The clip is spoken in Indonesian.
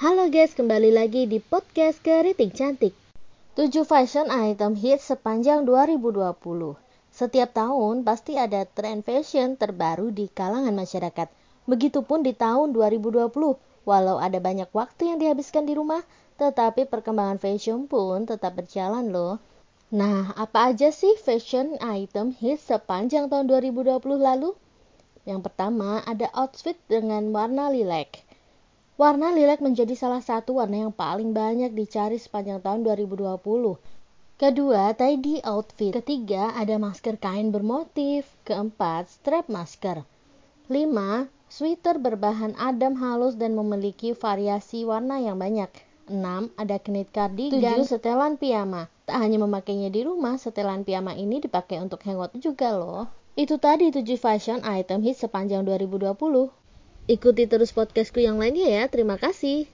Halo guys, kembali lagi di podcast Keriting Cantik. 7 fashion item hits sepanjang 2020. Setiap tahun pasti ada tren fashion terbaru di kalangan masyarakat. Begitupun di tahun 2020. Walau ada banyak waktu yang dihabiskan di rumah, tetapi perkembangan fashion pun tetap berjalan loh. Nah, apa aja sih fashion item hits sepanjang tahun 2020 lalu? Yang pertama ada outfit dengan warna lilac. Warna lilac menjadi salah satu warna yang paling banyak dicari sepanjang tahun 2020. Kedua, tidy outfit. Ketiga, ada masker kain bermotif. Keempat, strap masker. Lima, sweater berbahan adam halus dan memiliki variasi warna yang banyak. 6. Ada knit cardigan. 7. Setelan piyama. Tak hanya memakainya di rumah, setelan piyama ini dipakai untuk hangout juga loh. Itu tadi 7 fashion item hit sepanjang 2020. Ikuti terus podcastku yang lainnya ya. Terima kasih.